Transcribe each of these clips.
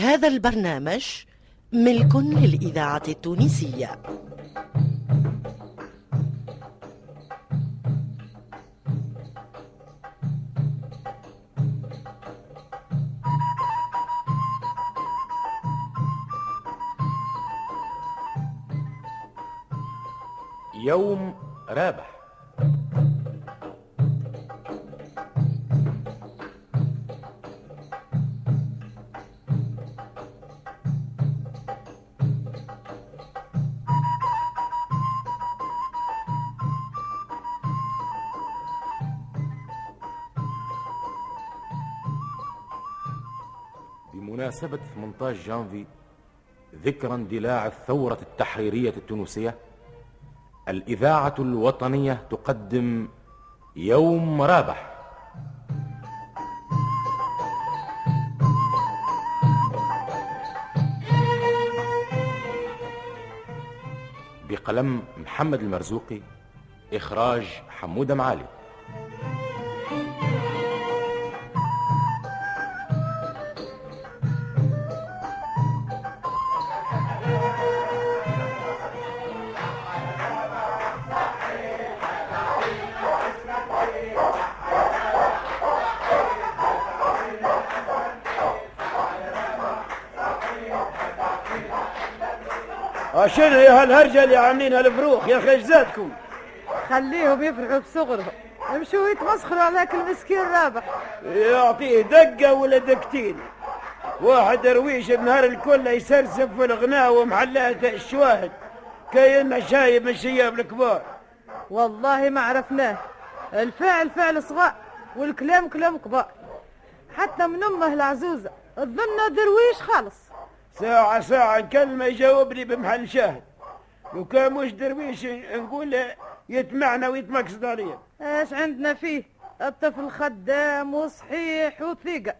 هذا البرنامج ملك للإذاعة التونسية. يوم رابح. بمناسبة 18 جانفي ذكرى اندلاع الثورة التحريرية التونسية. الإذاعة الوطنية تقدم يوم رابح بقلم محمد المرزوقي إخراج حمودة معالي. هالهرجه اللي عاملين هالفروخ يا أخي إيش زادكم؟ خليهم يفرحوا بصغرهم. امشوا يتمسخروا على ذاك المسكين رابح يعطيه دقة ولا دقتين؟ واحد درويش النهار الكل يسرسف في الغناء ومحلات الشواهد. كأنه شايب من الشياب الكبار. والله ما عرفناه. الفعل فعل صغار والكلام كلام كبار. حتى من أمه العزوزة تظن درويش خالص. ساعة ساعة نكلمه يجاوبني بمحل شاهد. لو كان مش درويش نقول يتمعنا ويتمكسد عليا إيش عندنا فيه؟ الطفل خدام وصحيح وثيقة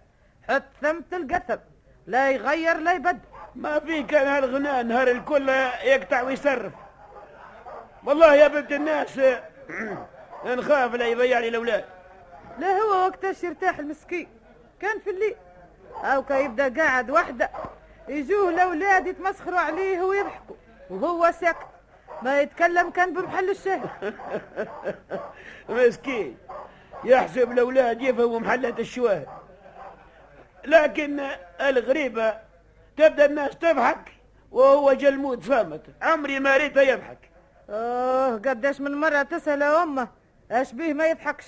حط ثمة القثب لا يغير لا يبدل. ما في كان هالغناء نهار الكل يقطع ويصرف. والله يا بنت الناس نخاف لا يضيع لي الأولاد. لا هو وقتاش يرتاح المسكين؟ كان في الليل. أو كان يبدأ قاعد وحده. يجوه الأولاد يتمسخروا عليه ويضحكوا. وهو ساكت. ما يتكلم كان بمحل الشاي مسكين. يحسب الاولاد يفهموا محلة الشواهد. لكن الغريبة تبدأ الناس تضحك وهو جلمود صامت عمري ما ريته يضحك. آه قداش من مرة تسأل أمه إيش بيه ما يضحكش؟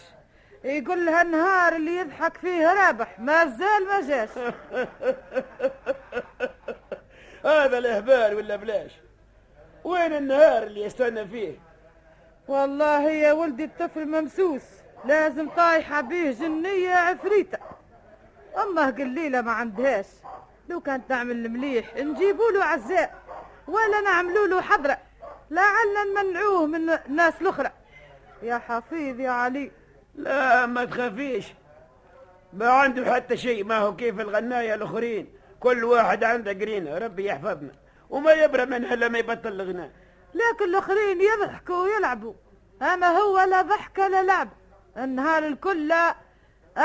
يقول لها النهار اللي يضحك فيه رابح ما زال ما جاش. هذا الإهبال ولا بلاش؟ وين النهار اللي يستنى فيه؟ والله يا ولدي الطفل ممسوس لازم طايحة بيه جنية عفريتة. أمه قليلة ما عندهاش. لو كانت تعمل مليح نجيبوا له عزاء ولا نعملوا له حضرة. لعلنا نمنعوه من الناس الأخرى. يا حفيظ يا علي. لا ما تخافيش. ما عنده حتى شيء. ما هو كيف الغناية الآخرين؟ كل واحد عنده قرينة. ربي يحفظنا. وما يبرى منها لما يبطل الغناء لكن الآخرين يضحكوا ويلعبوا. أما هو لا ضحك لا لعب. النهار الكل. لا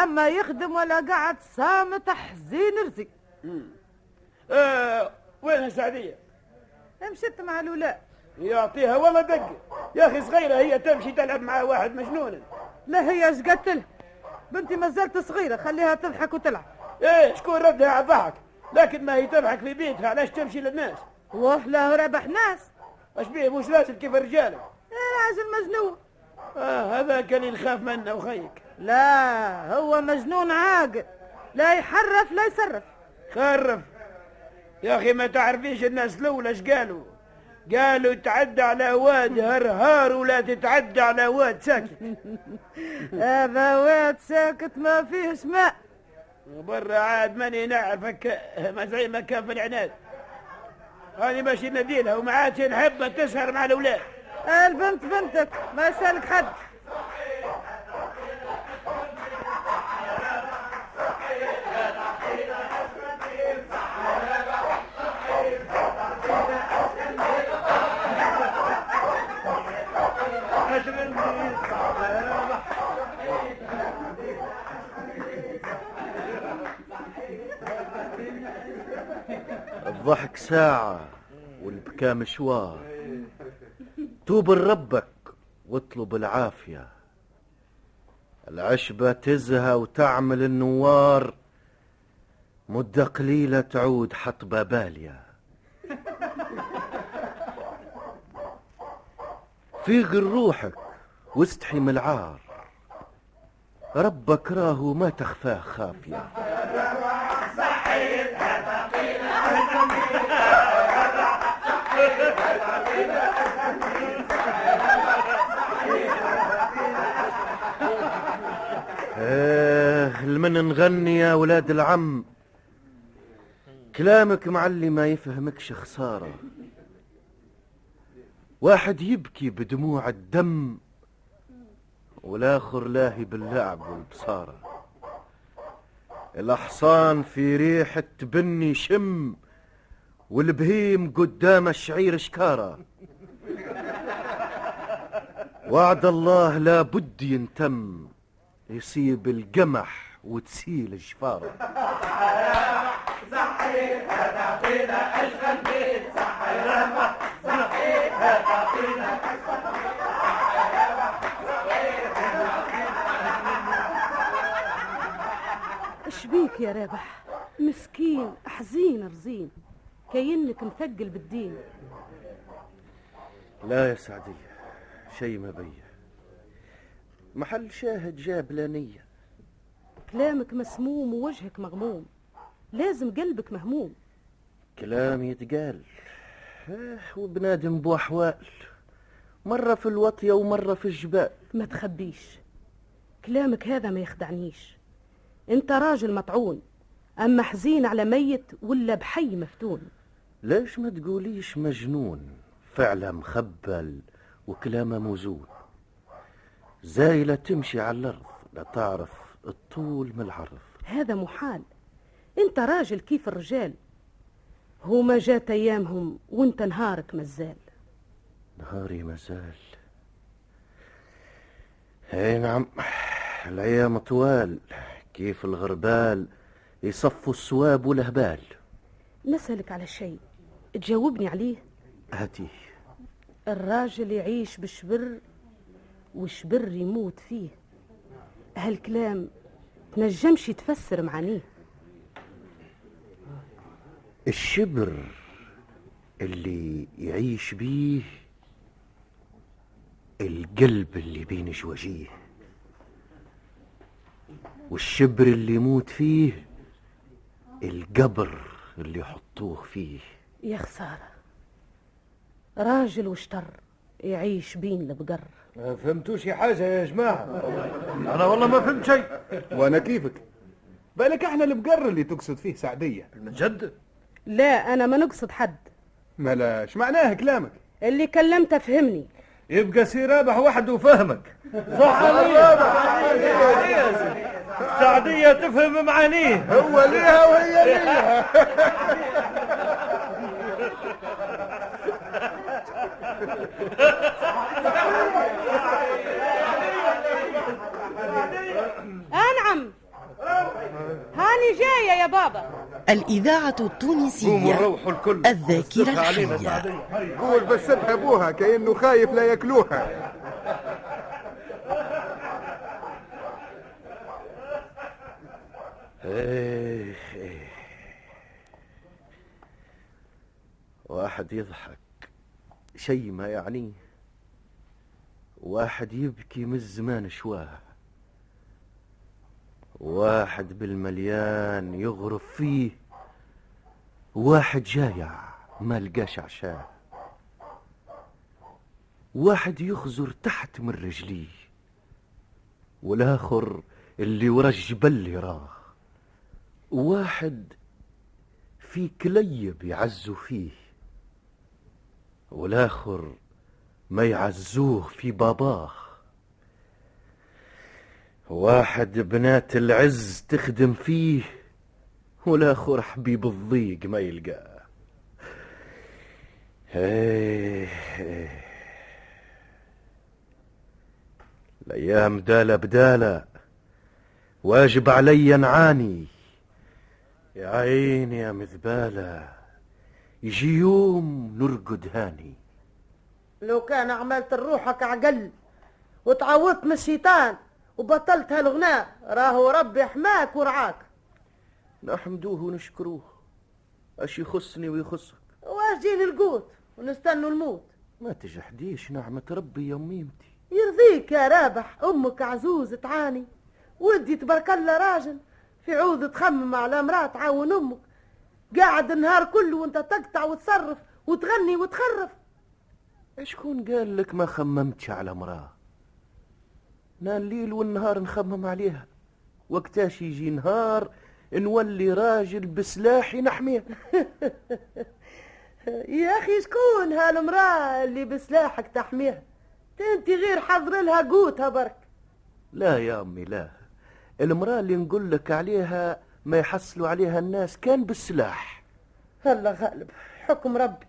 أما يخدم ولا قعد صامت حزين رزق. آه وين سعدية؟ مشيت مع الولاء. يعطيها والله دقة. يا أخي صغيرة هي تمشي تلعب مع واحد مجنون. لا هي إيش قلت لها بنتي ما زالت صغيرة. خليها تضحك وتلعب. إيه شكون ردها على الضحك؟ لكن ما هي تضحك في بيتها. علاش تمشي للناس؟ واه لا ربح ناس. اش بيه مش لازم كيف الرجال راجل مجنون آه هذا كان يخاف منه وخيك لا هو مجنون عاقل. لا يحرف لا يصرف. خرف. يا أخي ما تعرفيش الناس الأولى إيش قالوا؟ قالوا تعدى على واد هرهار ولا تتعدى على واد ساكت. هذا واد ساكت ما فيهش ماء وبرا عاد ماني نعرفك ما زي ما كان في العناد. هذه ماشي نديلها ومعاتي نحب تسهر مع الأولاد. البنت بنتك ما سألك حد. الضحك ساعة. والبكاء مشوار. توب لربك واطلب العافية. العشبة تزهى وتعمل النوار. مدة قليلة تعود حطبة بالية. فيق روحك واستحي من العار. ربك راهو ما تخفاه خافية. المن نغني يا ولاد العم. كلامك معلي ما يفهمكش خسارة واحد يبكي بدموع الدم والآخر لاهي باللعب والبصارة. الأحصان في ريحة بني شم والبهيم قدام الشعير شكارة. وعد الله لا بد ينتم يصيب القمح وتسيل الجفارة اش بيك يا رابح مسكين حزين رزين. كأنك مثقل بالدين. لا يا سعدية شي ما بيه محل شاهد جاب لانية. كلامك مسموم ووجهك مغموم. لازم قلبك مهموم. كلام يتقال. آه، وبنادم بوحوال مرة في الوطية ومرة في الجبال. ما تخبيش. كلامك هذا ما يخدعنيش. انت راجل مطعون. أما حزين على ميت ولا بحي مفتون. ليش ما تقوليش مجنون؟ فعله مخبل وكلامه موزون. زايلة تمشي على الأرض لا تعرف الطول من العرض هذا محال. انت راجل كيف الرجال. هما جات أيامهم وانت نهارك مازال. نهاري مازال. أي نعم الأيام طوال. كيف الغربال يصفوا السواب والهبال نسألك على شيء. تجاوبني عليه؟ هاتي. الراجل يعيش بالشبر والشبر يموت فيه. هالكلام تنجمش يتفسر معانيه. الشبر اللي يعيش بيه القلب اللي بين جوجيه والشبر اللي يموت فيه القبر اللي يحطوه فيه. يا خسارة راجل وشطر يعيش بين البقر. ما فهمتوش شي حاجة يا جماعة. أنا والله ما فهمت شيء. وأنا كيفك؟ بالك إحنا البقر اللي تقصد فيه سعدية. من جد؟ لا أنا ما نقصد حد. ملاش معناه كلامك؟ اللي كلمته فهمني. يبقى سي رابح وحده وفهمك سعدية تفهم معانيه. هو ليها وهي ليها. أنعم هاني جاية يا بابا. الإذاعة التونسية الكل. الذاكرة الحية. قول بس ابوها كأنه خايف لا ياكلوها. إيه إيه. واحد يضحك. شي ما يعنيه واحد يبكي من الزمان شواه. واحد بالمليان يغرف فيه. واحد جايع ما لقاش عشاه. واحد يخزر تحت من رجليه. والآخر اللي ورا الجبل يراه واحد في كليب يعزوا فيه. والاخر ما يعزوه في باباه. واحد بنات العز تخدم فيه والاخر حبيب الضيق ما يلقاه. إيه. الأيام دالة بدالة واجب علي نعاني يا عيني يا مذبالة يجي يوم نرقد هاني. لو كان عملت روحك عقل وتعوضت من الشيطان وبطلت هالغناء راهو ربي حماك ورعاك. نحمدوه ونشكروه. اش يخصني ويخصك؟ واش جيني القوت ونستنوا الموت ما تجحديش نعمة ربي يا ميمتي يرضيك يا رابح أمك عزوز تعاني. ودي تبارك الله راجل في عوض تخمم على مرأة تعاون أمك. قاعد النهار كله وانت تقطع وتصرف وتغني وتخرف. شكون قال لك ما خممتش على مراه أنا الليل والنهار نخمم عليها. وقتاش يجي نهار نولي راجل بسلاحي نحميه يا أخي شكون هالمراه اللي بسلاحك تحميها أنت غير حضر لها قوتها برك. لا يا أمي لا. المرأة اللي نقول لك عليها ما يحصلوا عليها الناس كان بالسلاح. هلا غالب. حكم ربي.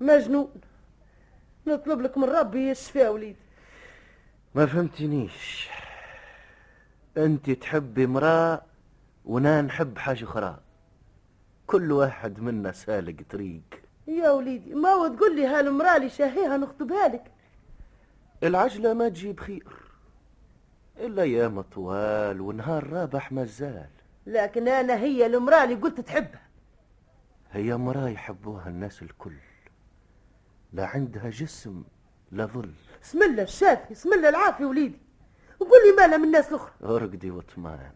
مجنون. نطلب لك من ربي يشفي يا وليدي ما فهمتنيش. أنت تحبي مراه وأنا نحب حاجة أخرى. كل واحد منا سالق طريق. يا وليدي ما هو تقول لي هالمراه اللي شاهيها نخطبها لك؟ العجلة ما تجيب خير. إلا أيام طوال ونهار رابح مازال. لكن أنا هي المرأة اللي قلت تحبها. هي مرأة يحبوها الناس الكل. لا عندها جسم لا ظل. اسم الله الشافي اسم الله العافي وليدي. وقول لي مالها من الناس الاخرى أرقدي وأطمئن.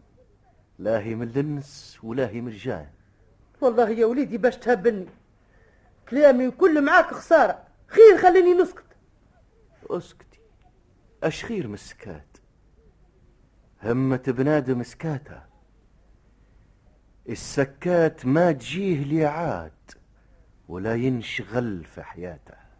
لا هي من الإنس ولا هي من الجان. والله يا وليدي باش تهبني كلامي كل معاك خسارة. خير خليني نسكت. أسكتي. أش خير من السكات همة بنادم سكاتة السكات ما تجيه ليعاد ولا ينشغل في حياته.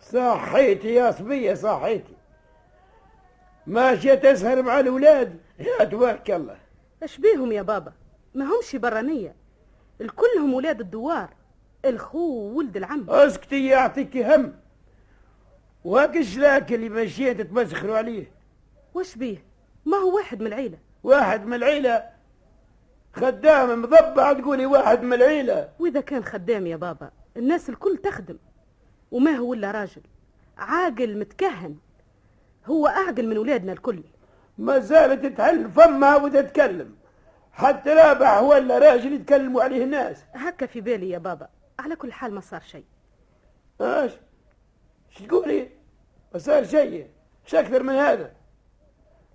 صحيتي يا صبية صحيتي. ماشية تسهر مع الأولاد. يا تبارك الله. اش بيهم يا بابا؟ ما همش برانية. الكلهم ولاد الدوار. الخو وولد العم. أسكتي يعطيك هم. وهاك الشلاك اللي ماشية تتمسخروا عليه. وش بيه؟ ما هو واحد من العيلة. واحد من العيلة. خدام مضبع تقولي واحد من العيلة. وإذا كان خدام يا بابا الناس الكل تخدم. وما هو إلا راجل. عاقل متكهن. هو أعقل من ولادنا الكل. ما زالت تحل فمها وتتكلم. حتى رابح ولا راجل يتكلموا عليه الناس. هكا في بالي يا بابا. على كل حال ما صار شيء. إيش؟ تقولي ما صار شيء. إيش أكثر من هذا.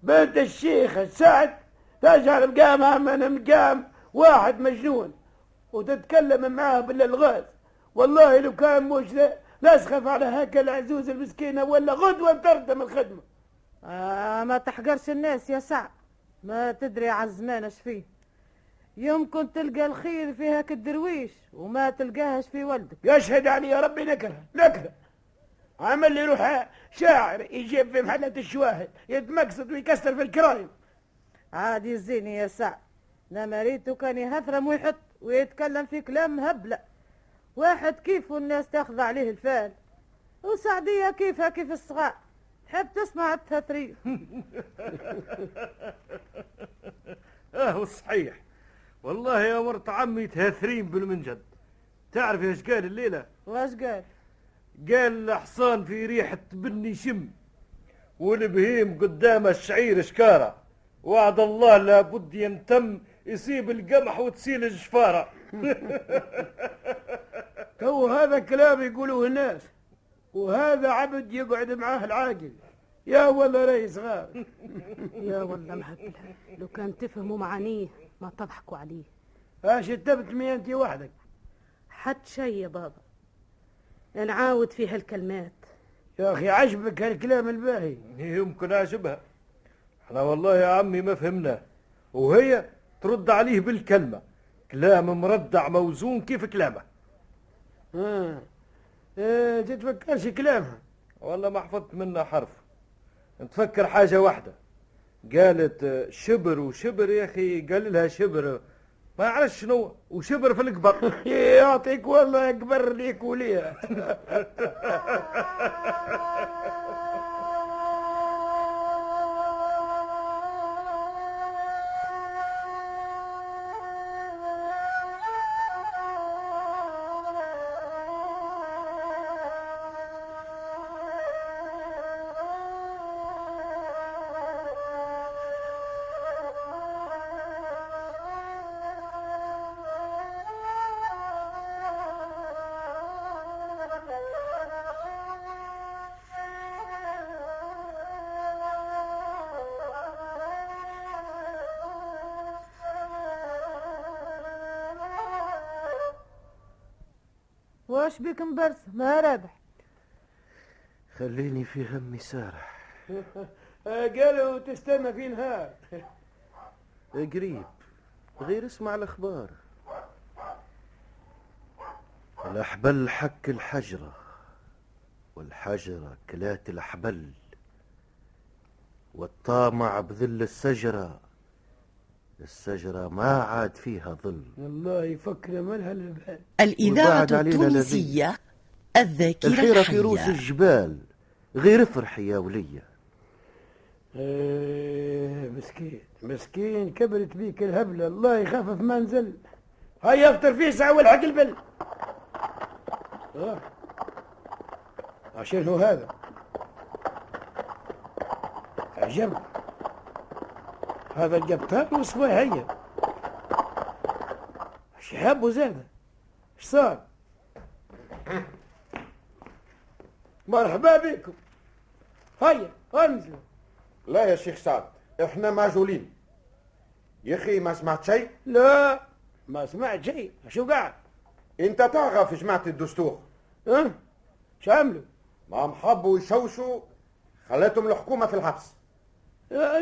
بنت الشيخ سعد تجعل مقامها من مقام واحد مجنون. وتتكلم معاه بالألغاز. والله لو كان مش لا لا اسخف على هكا العزوز المسكينة ولا غدوة تردم الخدمة. آه ما تحقرش الناس يا سعد ما تدري على الزمان اش فيه. يمكن تلقى الخير في هاك الدرويش وما تلقاهش في ولدك يشهد علي يا ربي نكره نكره. عمل لي روح شاعر يجيب في محلة الشواهد يتمقصد ويكسر في الكرايم. عادي الزيني يا سعد لما ريته كان يهثرم ويحط ويتكلم في كلام هبلة. واحد كيف والناس تاخذ عليه الفال. وسعدية كيفها كيف الصغار. تحب تسمع التثريف آه صحيح. والله يا مرت عمي تهثرين بالمنجد. تعرف إيش قال الليلة؟ واش قال؟ قال الحصان في ريحة بني شم والبهيم قدام الشعير شكارة. وعد الله لابد ينتم يسيب القمح وتسيل الجفارة. تو هذا كلام يقولوه الناس وهذا عبد يقعد معاه العاقل. يا ولا رئيس غار. يا والله مهبلة لو كان تفهموا معانيه ما تضحكوا عليه. اش اتبت مي انت وحدك؟ حد شي يا بابا. نعاود في هالكلمات. يا أخي عجبك هالكلام الباهي. يمكن أعجبها. إحنا والله يا عمي ما فهمناه وهي ترد عليه بالكلمة. كلام مردع موزون كيف كلامه؟ آه آه تتفكرش كلامها والله ما حفظت منها حرف. نتفكر حاجة واحدة. قالت آه، شبر وشبر يا أخي قال لها شبر. ما يعرفش شنو وشبر في القبر. يعطيك والله أكبر ليك وليها واش بك مبرس ما رابح؟ خليني في همي سارح. قالوا تستنى في نهار. قريب غير اسمع الأخبار. الأحبل حك الحجرة والحجرة كلات الأحبل والطامع بذل السجرة. السجرة ما عاد فيها ظل. والله يفكر مالها البال. الإذاعة التونسية الذاكرة الحيره في روس الحية الجبال غير افرحي يا ولية. آه، مسكين مسكين كبرت بيك الهبلة. الله يخفف ما نزل. هيا افطر فيه ساعة والحق البل. آه. عشان هو هذا. عجبني. هذا القبطان وصباحية شهاب وزادة إيش صار؟ مرحبا بكم. هيا انزلوا. لا يا شيخ سعد إحنا معزولين يا أخي ما سمعت شيء؟ لا ما سمعت شيء. شو قاعد؟ أنت تعرف جماعة الدستور. ها؟ شو عملوا؟ ما محبوا يشوشوا خلتهم الحكومة في الحبس.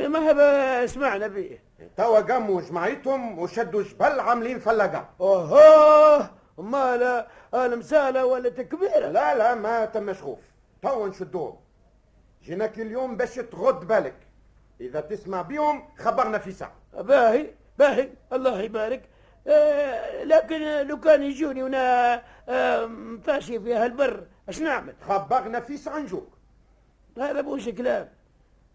ما هذا سمعنا به توا قاموا جماعتهم وشدوا جبل عاملين فلقة. اوه ما لا المسالة ولا تكبيرة. لا لا ما تمش خوف توا نشدوهم. جيناك اليوم باش تغد بالك. إذا تسمع بيهم خبرنا في ساعة. باهي باهي. الله يبارك. آه لكن لو كان يجوني وأنا آه مفاشي في هالبر اش نعمل؟ خبرنا في ساعة نجوك. هذا مش كلام.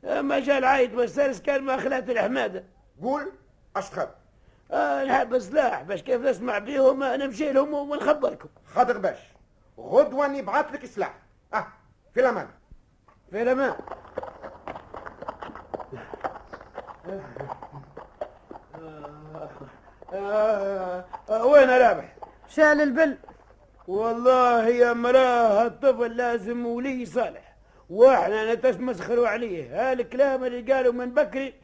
ما جاء العايد والسارس كان ما خلات الحماده قول أش تخاف آه نحب سلاح باش كيف نسمع بيهم آه، نمشي لهم ونخبركم. خاطر باش. غدوة نبعث لك سلاح آه في الأمان. في الأمان. آه آه وين رابح شال البل. والله يا مراه الطفل لازم ولي صالح. وإحنا نتمسخروا عليه. هالكلام اللي قالوا من بكري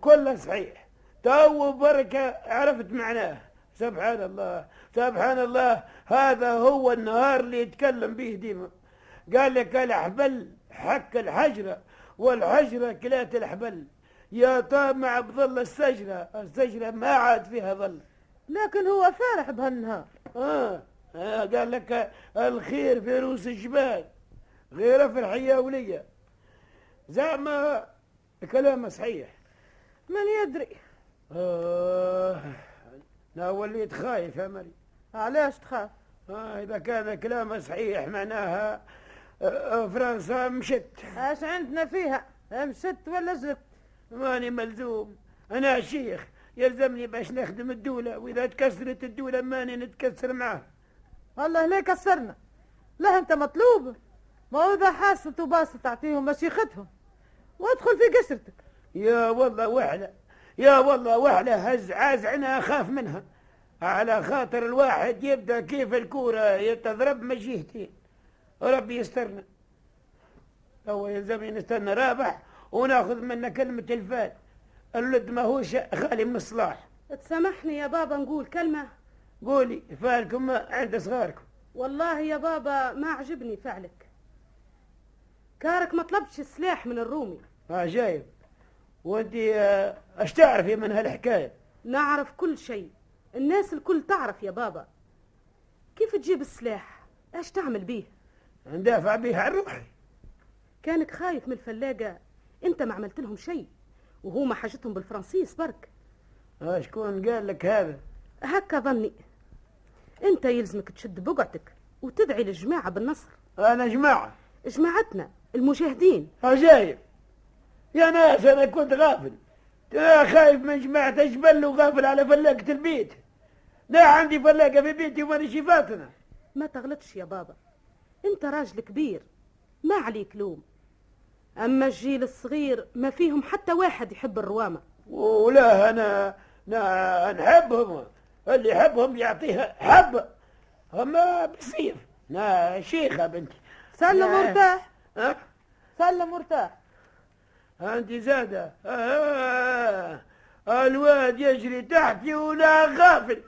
كله صحيح. تو بركة عرفت معناه. سبحان الله سبحان الله. هذا هو النهار اللي يتكلم به ديما. قال لك الأحبل حك الحجرة والحجرة كلات الأحبل. يا طامع بظل السجرة السجرة ما عاد فيها ظل. لكن هو فارح بهالنهار. آه. آه قال لك الخير في رؤوس الجبال. غير في الحياة ولية زعما كلامه صحيح. من يدري؟ آه أنا وليت خايف يا مري علاش تخاف؟ آه إذا كان كلامه صحيح معناها آه فرنسا مشت. اش عندنا فيها؟ مشت ولا زدت ماني ملزوم. أنا شيخ يلزمني باش نخدم الدولة وإذا تكسرت الدولة ماني نتكسر معاه. والله ليه كسرنا؟ لا أنت مطلوب. ما هو إذا حاسة وباسط تعطيهم مشيختهم وادخل في قشرتك يا والله وحلة يا والله وحده هز عازعنا أخاف منها على خاطر الواحد يبدأ كيف الكورة يتضرب من جهتين ربي يسترنا. هو يلزم نستنى رابح وناخذ منه كلمة الفات الولد ماهوش خالي من الصلاح. تسامحني يا بابا نقول كلمة؟ قولي فالكم عند صغاركم. والله يا بابا ما عجبني فعلك. كارك ما طلبش السلاح من الرومي. آه جايب. وانت آه، اش تعرفي من هالحكاية؟ نعرف كل شيء. الناس الكل تعرف يا بابا. كيف تجيب السلاح؟ إيش تعمل بيه؟ ندافع به عن روحي. كانك خايف من الفلاقة. انت ما عملت لهم شيء. وهما حاجتهم بالفرنسيس برك. آه شكون قال لك هذا؟ هكا ظني. انت يلزمك تشد بقعتك وتدعي للجماعة بالنصر. أنا جماعة. جماعتنا. المجاهدين آه جايب يا ناس أنا كنت غافل. أنا خايف من جماعة جبل وغافل على فلاقة البيت. لا عندي فلاقة في بيتي وانا شفاتنا ما تغلطش يا بابا. أنت راجل كبير. ما عليك لوم. أما الجيل الصغير ما فيهم حتى واحد يحب الروامة ولا أنا نا نحبهم اللي يحبهم يعطيها حبة أما بسيف نا شيخة بنتي. سلم. مرتاح. سلم مرتاح. أنت زادة. آه. الواد يجري تحتي ولا غافل.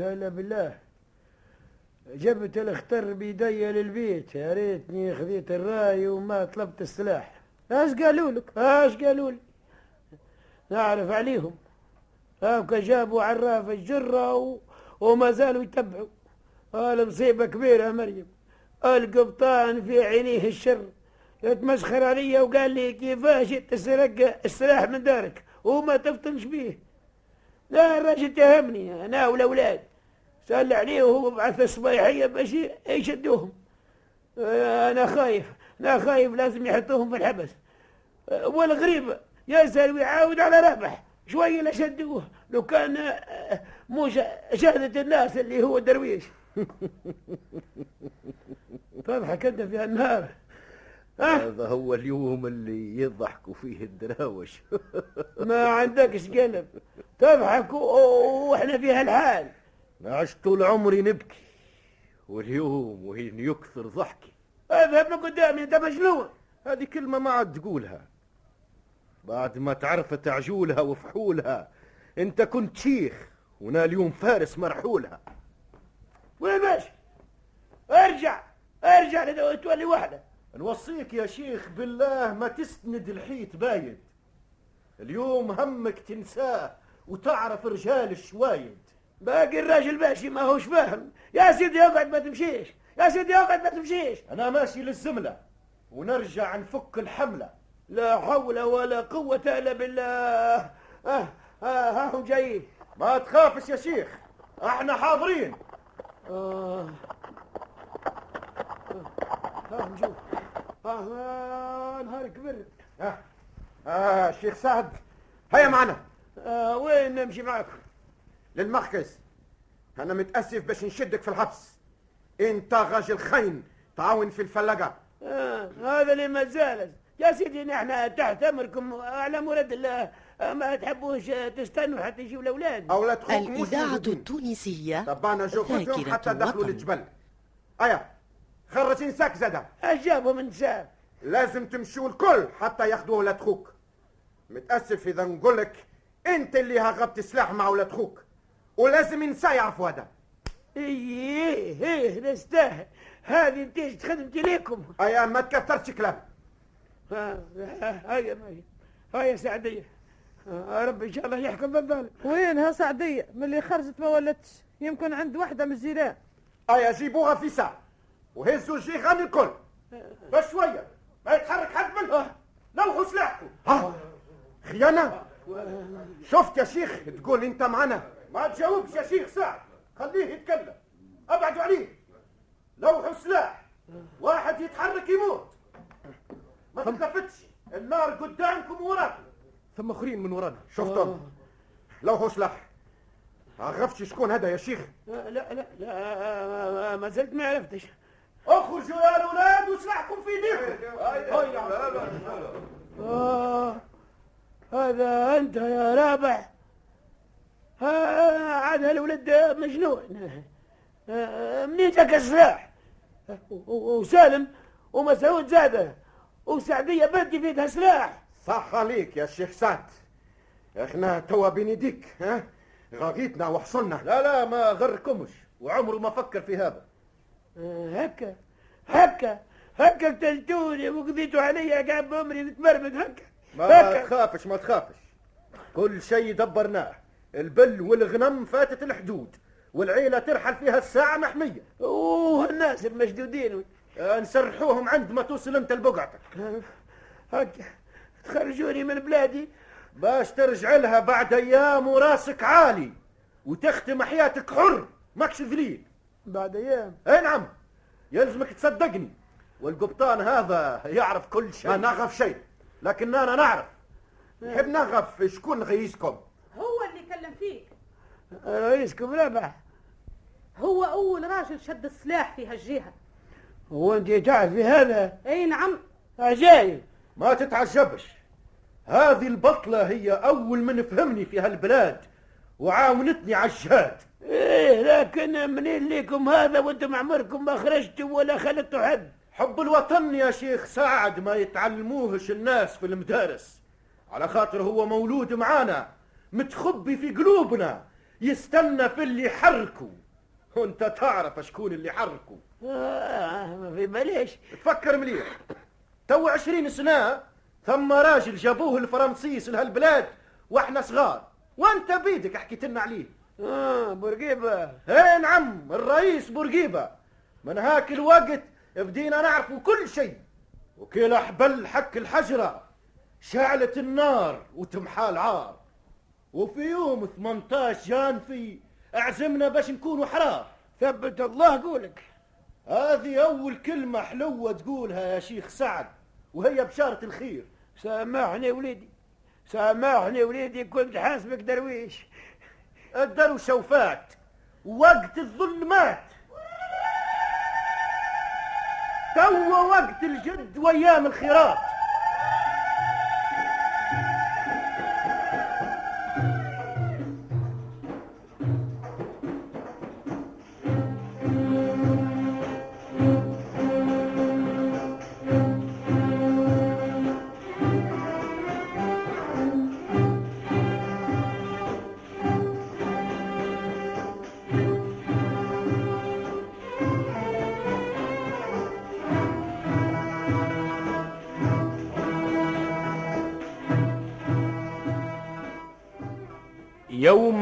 إلا بالله. جبت الاختر بيدي للبيت يا ريتني خذيت الراي وما طلبت السلاح. إيش قالوا لك؟ إيش قالوا لي؟ نعرف عليهم. هاك جابوا عراف الجرة و... وما زالوا يتبعوا. قال مصيبة كبيرة يا مريم. القبطان في عينيه الشر. يتمسخر علي وقال لي كيفاش تسرق السلاح من دارك؟ وما تفطنش بيه. لا الراجل اتهمني أنا والأولاد. سأل عليه وهو بعث الصبايحية باش يشدوهم. أنا خايف أنا خايف لازم يحطوهم في الحبس. والغريب يسأل ويعاود على رابح شوية لشدوه لو كان مو شهادة الناس اللي هو درويش. تضحك أنت في النهار ها هذا هو اليوم اللي يضحكوا فيه الدراوش. ما عندكش قلب. تضحك وإحنا في هالحال عشت طول عمري نبكي واليوم وين يكثر ضحكي. اذهب من قدامي أنت مجنون. هذه كلمة ما عاد تقولها. بعد ما تعرفت عجولها وفحولها أنت كنت شيخ وأنا اليوم فارس مرحولها. وين ماشي؟ ارجع ارجع تولي وحده نوصيك يا شيخ بالله ما تسند الحيط بايد. اليوم همك تنساه وتعرف رجال الشوايد. باقي الراجل ماشي ما هوش فاهم. يا سيدي اقعد ما تمشيش. يا سيدي اقعد ما تمشيش. أنا ماشي للزملة ونرجع نفك الحملة. لا حول ولا قوة إلا بالله. آه آه هم جايين. ما تخافش يا شيخ إحنا حاضرين. آه. ها نشوف آه نهار كبر آه. آه شيخ سعد. هيا معنا. آه وين نمشي معاكم للمركز أنا متأسف باش نشدك في الحبس. أنت راجل خاين. تعاون في الفلاقه آه هذا اللي ما زالت. يا سيدي نحن تحت أمركم. على مراد الله آه، ما تحبوش تستنوا حتى يجيوا الأولاد. أولاد خوك الإذاعة التونسية طبعنا جوفتهم ذاكرة حتى دخلوا الوطن. للجبل. ايا خرج انساك زادا. اش جابهم نساء لازم تمشوا الكل حتى ياخذوا ولاد خوك. متأسف إذا نقول لك أنت اللي هربت سلاح مع ولاد خوك. ولازم انسان يعرفوا هذا. إيه إيه نستاهل. هذه نتيجة خدمتي ليكم؟ ايا ما تكثرش كلام. ها ها- هيا هيا سعدية. آه، ربي إن شاء الله يحكم بالظالم. وينها سعدية؟ من اللي خرجت ما ولدتش. يمكن عند واحدة من الجيران ايا جيبوها في ساعة. وهزوا الجيران الكل. بس شوية ما يتحرك حد منهم لوحوا سلاحكم. ها؟ خيانة؟ شفت يا شيخ تقول انت معنا؟ ما تجاوبش يا شيخ سعد. خليه يتكلم. ابعدوا عليه. لوحوا سلاح. واحد يتحرك يموت. ما تتلفتش النار قدامكم ووراكم. ثم أخرين من ورانا. شفتم لوحوا سلاح. عرفتش شكون هذا يا شيخ؟ آه، لا لا لا ما زلت ما عرفتش. اخرجوا يا الاولاد وسلاحكم في ايديكم آه هذا أنت يا رابح آه عاد هالولد مجنون. آه منين جاك السلاح؟ وسالم ومسعود زاده. وسعدية بدي في يدها سلاح. صح عليك يا شيخ سعد. إحنا توا بين يديك ها؟ غاقيتنا وحصلنا. لا لا ما غركمش. وعمره ما فكر في هذا. آه هكا هكا هكا قتلتوني وقضيتوا علي قاعد بأمري متمرمد هكا ما تخافش ما تخافش. كل شيء دبرناه. البل والغنم فاتت الحدود والعيلة ترحل فيها الساعة محمية. والناس المشدودين. آه، نسرحوهم عند ما توصل انت لبقعتك. هكا تخرجوني من بلادي. باش ترجع لها بعد أيام وراسك عالي وتختم حياتك حر ماكش ذليل بعد أيام. اي نعم. يلزمك تصدقني. والقبطان هذا يعرف كل ما شيء نعرف شيء. لكن أنا نعرف. نحب نعرف شكون رئيسكم؟ هو اللي كلم فيك. رئيسكم رابح هو أول راجل شد السلاح في هالجهة. هو أنت تعرف في هذا؟ أي نعم. عجايب ما تتعجبش. هذه البطلة هي أول من فهمني في هالبلاد وعاونتني على الجهاد. إيه لكن منين ليكم هذا وأنتم عمركم ما خرجتوا ولا خلتوا حد. حب الوطن يا شيخ سعد ما يتعلموهش الناس في المدارس. على خاطر هو مولود معانا متخبي في قلوبنا يستنى في اللي حركوا. وانت تعرف شكون اللي حركوا. آه ما في بلاش. تفكر مليح. تو عشرين سنة ثم راجل جابوه الفرنسيس لهالبلاد وإحنا صغار. وانت بيدك حكيت لنا عليه. آه بورقيبة. إيه نعم الرئيس بورقيبة. من هاك الوقت بدينا نعرفوا كل شيء. وكلا حبل حك الحجرة شعلت النار وتمحى العار. وفي يوم 18 جانفي عزمنا باش نكونوا حرار. ثبت الله قولك. هذه أول كلمة حلوة تقولها يا شيخ سعد وهي بشارة الخير. سامحني وليدي. سامحني وليدي كنت حاسبك درويش. الدروشة وفات وقت الظلمات تو وقت الجد وايام الخيرات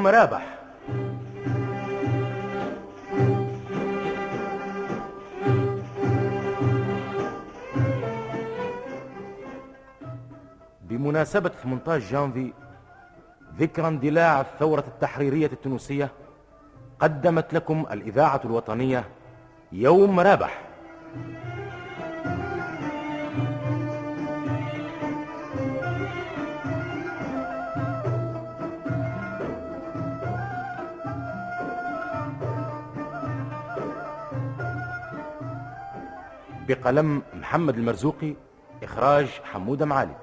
يوم رابح. بمناسبة 18 جانفي ذكرى اندلاع الثورة التحريرية التونسية قدمت لكم الإذاعة الوطنية يوم رابح. بقلم محمد المرزوقي إخراج حمودة معالي.